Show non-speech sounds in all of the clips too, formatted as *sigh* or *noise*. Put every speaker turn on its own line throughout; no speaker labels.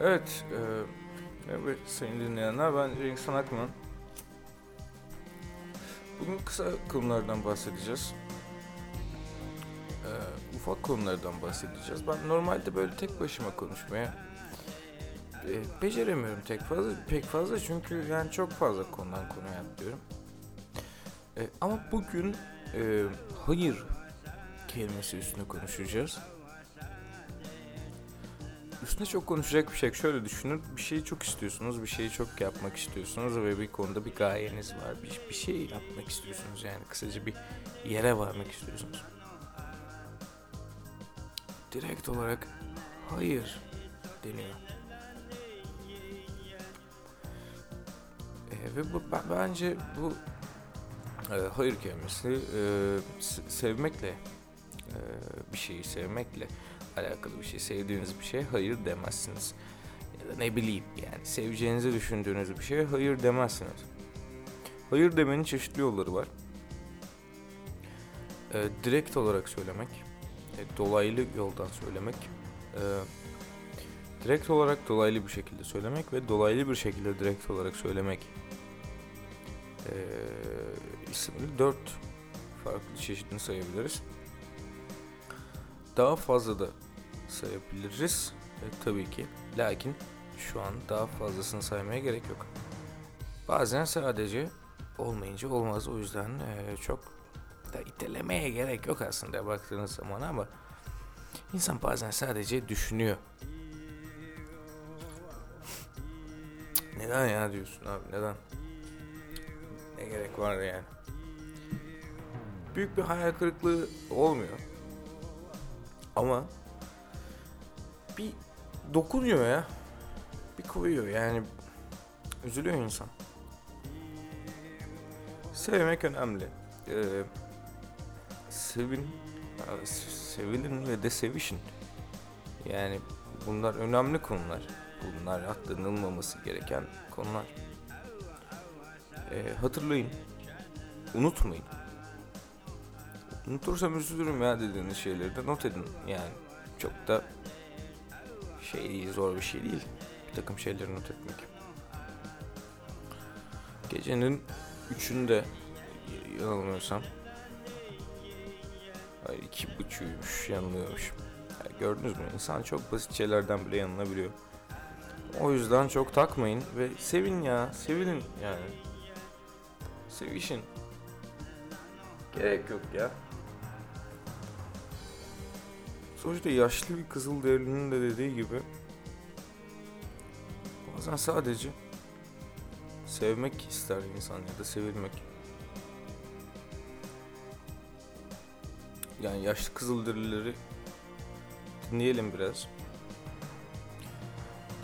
Evet, e, evet sayın dinleyenler ben Cenk Sanakman. Bugün kısa konulardan bahsedeceğiz. E, ufak konulardan bahsedeceğiz. Ben normalde böyle tek başıma konuşmaya e, beceremiyorum tek fazla pek fazla çünkü yani çok fazla konudan konuya atlıyorum. E, ama bugün e, hayır kelimesi üstüne konuşacağız. Üstüne çok konuşacak bir şey. Şöyle düşünün. Bir şeyi çok istiyorsunuz. Bir şeyi çok yapmak istiyorsunuz. Ve bir konuda bir gayeniz var. Bir, bir şey yapmak istiyorsunuz. Yani kısaca bir yere varmak istiyorsunuz. Direkt olarak hayır deniyor. E, ve bu, ben, bence bu e, hayır kelimesi e, sevmekle e, bir şeyi sevmekle alakalı bir şey, sevdiğiniz bir şey hayır demezsiniz. Ya da ne bileyim yani seveceğinizi düşündüğünüz bir şeye hayır demezsiniz. Hayır demenin çeşitli yolları var. E, direkt olarak söylemek, e, dolaylı yoldan söylemek, e, direkt olarak dolaylı bir şekilde söylemek ve dolaylı bir şekilde direkt olarak söylemek e, isimli dört farklı çeşidini sayabiliriz. Daha fazla da sayabiliriz e, tabii ki. Lakin şu an daha fazlasını saymaya gerek yok. Bazen sadece olmayınca olmaz. O yüzden e, çok da itelemeye gerek yok aslında baktığınız zaman ama insan bazen sadece düşünüyor. *laughs* neden ya diyorsun abi neden? Ne gerek var yani? Büyük bir hayal kırıklığı olmuyor. Ama bir dokunuyor ya. Bir koyuyor yani. Üzülüyor insan. Sevmek önemli. Ee, sevin, sevilin ve de sevişin. Yani bunlar önemli konular. Bunlar atlanılmaması gereken konular. Ee, hatırlayın. Unutmayın. Unutursam üzülürüm ya dediğiniz şeyleri de not edin. Yani çok da şey değil, zor bir şey değil. Bir takım şeyleri not etmek. Gecenin üçünde yanılmıyorsam Hayır iki buçuymuş yanılıyormuş. Yani gördünüz mü? İnsan çok basit şeylerden bile yanılabiliyor. O yüzden çok takmayın ve sevin ya. Sevinin yani. Sevişin. Gerek yok ya. Sonuçta yaşlı bir kızıl derilinin de dediği gibi bazen sadece sevmek ister insan ya da sevilmek. Yani yaşlı kızıl derileri dinleyelim biraz.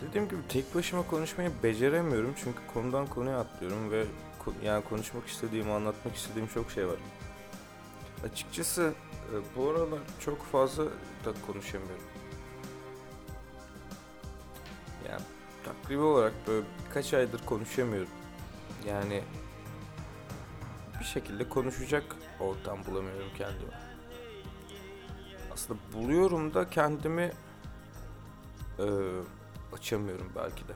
Dediğim gibi tek başıma konuşmayı beceremiyorum çünkü konudan konuya atlıyorum ve yani konuşmak istediğim, anlatmak istediğim çok şey var. Açıkçası bu aralar çok fazla da konuşamıyorum. Yani takribi olarak böyle birkaç aydır konuşamıyorum. Yani bir şekilde konuşacak ortam bulamıyorum kendime. Aslında buluyorum da kendimi e, açamıyorum belki de.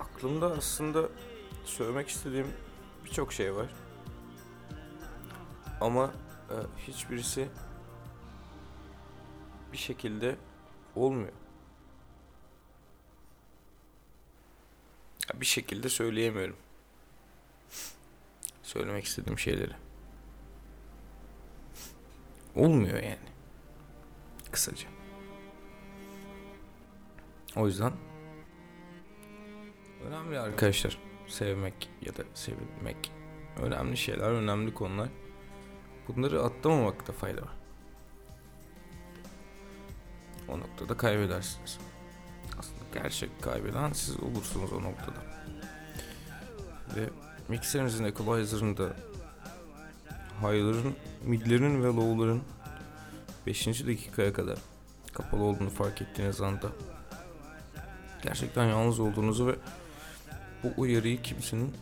Aklımda aslında söylemek istediğim birçok şey var. Ama e, hiçbirisi bir şekilde olmuyor. Bir şekilde söyleyemiyorum. Söylemek istediğim şeyleri. Olmuyor yani. Kısaca. O yüzden önemli arkadaşlar sevmek ya da sevilmek önemli şeyler, önemli konular. Bunları atlamamakta fayda var. O noktada kaybedersiniz. Aslında gerçek kaybeden siz olursunuz o noktada. Ve mikserinizin equalizer'ında high'ların, midlerin ve low'ların 5. dakikaya kadar kapalı olduğunu fark ettiğiniz anda gerçekten yalnız olduğunuzu ve bu uyarıyı kimsenin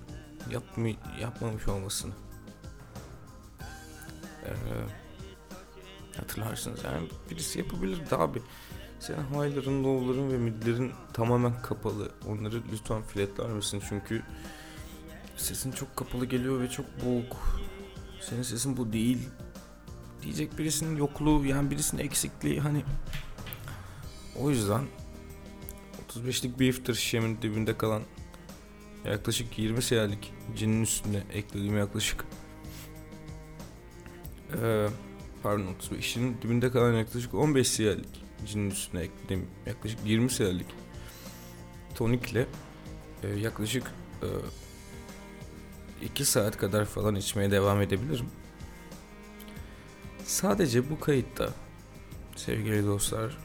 yapma, yapmamış olmasını ee, hatırlarsınız yani birisi yapabilirdi abi Senin high'ların, low'ların ve mid'lerin tamamen kapalı. Onları lütfen flatlar mısın? Çünkü sesin çok kapalı geliyor ve çok boğuk. Senin sesin bu değil. Diyecek birisinin yokluğu yani birisinin eksikliği hani o yüzden 35'lik bir iftar şişemin dibinde kalan yaklaşık 20 senelik cinin üstüne eklediğim yaklaşık ee, pardon 35'in dibinde kalan yaklaşık 15 siyalik cinin üstüne eklediğim yaklaşık 20 siyalik tonikle e, yaklaşık e, 2 saat kadar falan içmeye devam edebilirim. Sadece bu kayıtta sevgili dostlar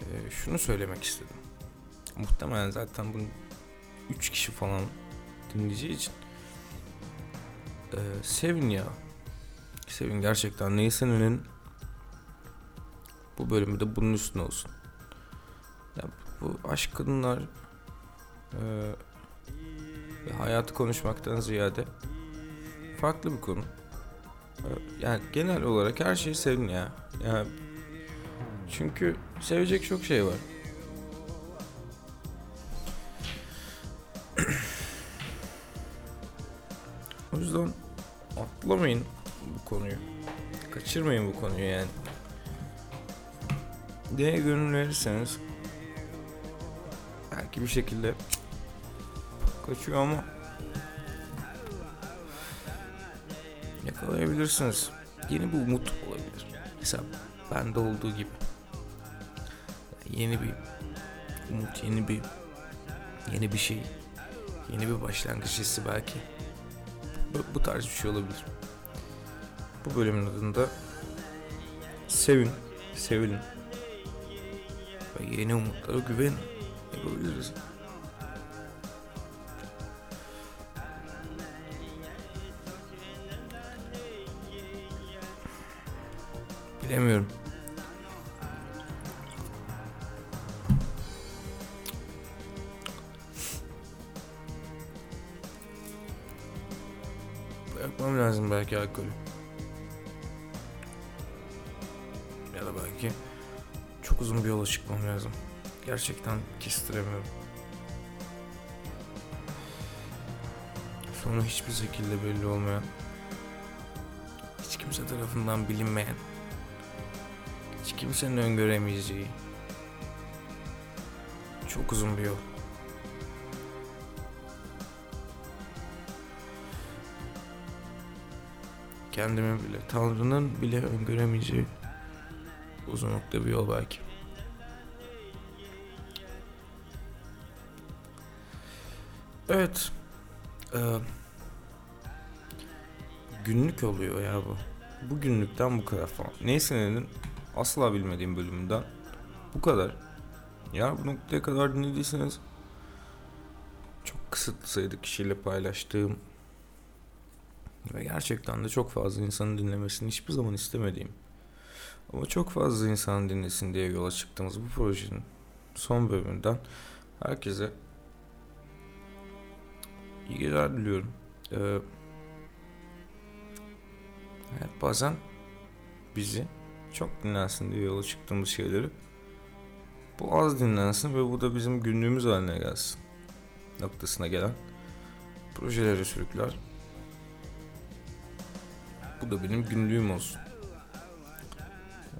e, şunu söylemek istedim. Muhtemelen zaten bunu 3 kişi falan dinleyeceği için e, sevin ya. Sevin gerçekten Neysen'in bu bölümü de bunun üstüne olsun. Ya bu aşk kadınlar e, ve hayatı konuşmaktan ziyade farklı bir konu. E, yani genel olarak her şeyi sevin ya. Yani çünkü sevecek çok şey var. O yüzden atlamayın bu konuyu. Kaçırmayın bu konuyu yani. Neye gönül verirseniz belki bir şekilde kaçıyor ama yakalayabilirsiniz. Yeni bir umut olabilir. Mesela bende olduğu gibi. Yeni bir umut, yeni bir yeni bir şey, yeni bir başlangıç hissi belki. Bu, tarz bir şey olabilir. Bu bölümün adında sevin, sevilin ve yeni umutlara güven yapabiliriz. Bilemiyorum. Bırakmam lazım belki alkolü. Ya da belki çok uzun bir yola çıkmam lazım. Gerçekten kestiremiyorum. Sonra hiçbir şekilde belli olmayan, hiç kimse tarafından bilinmeyen, hiç kimsenin öngöremeyeceği çok uzun bir yol. Kendimi bile, Tanrı'nın bile öngöremeyeceği uzun nokta bir yol belki. Evet. Ee, günlük oluyor ya bu. Bu günlükten bu kadar falan. Neyse'nin asla bilmediğim bölümünden bu kadar. Ya bu noktaya kadar dinlediyseniz çok kısıtlı sayıda kişiyle paylaştığım ve gerçekten de çok fazla insanın dinlemesini hiçbir zaman istemediğim ama çok fazla insan dinlesin diye yola çıktığımız bu projenin son bölümünden herkese iyi geceler diliyorum. Ee, evet, bazen bizi çok dinlensin diye yola çıktığımız şeyleri bu az dinlensin ve bu da bizim günlüğümüz haline gelsin noktasına gelen projelere sürükler. Bu da benim günlüğüm olsun.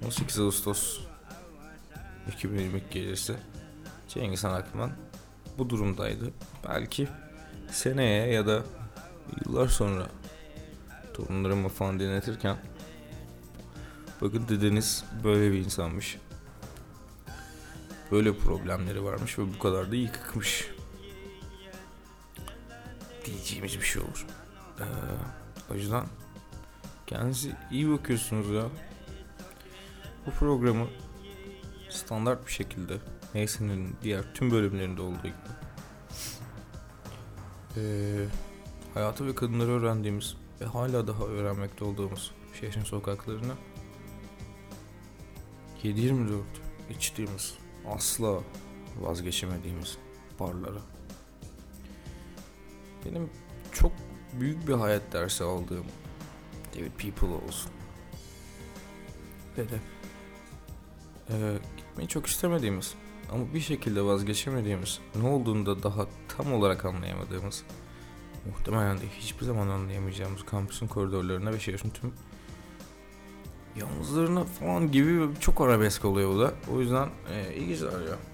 18 Ağustos 2022 gecesi Cengiz Han Akman bu durumdaydı. Belki seneye ya da yıllar sonra torunlarıma falan dinletirken bakın dedeniz böyle bir insanmış. Böyle problemleri varmış ve bu kadar da yıkıkmış. Diyeceğimiz bir şey olur. Ee, o yüzden kendinize iyi bakıyorsunuz ya. Bu programı standart bir şekilde Mason'ın diğer tüm bölümlerinde olduğu gibi ee, hayatı ve kadınları öğrendiğimiz ve hala daha öğrenmekte olduğumuz şehrin sokaklarına 7-24 içtiğimiz asla vazgeçemediğimiz barlara benim çok büyük bir hayat dersi aldığım David People olsun ve e, gitmeyi çok istemediğimiz ama bir şekilde vazgeçemediğimiz, ne olduğunu da daha tam olarak anlayamadığımız, muhtemelen de hiçbir zaman anlayamayacağımız kampüsün koridorlarına ve şehrin tüm yalnızlarına falan gibi çok arabesk oluyor bu da. O yüzden e, iyi geceler ya.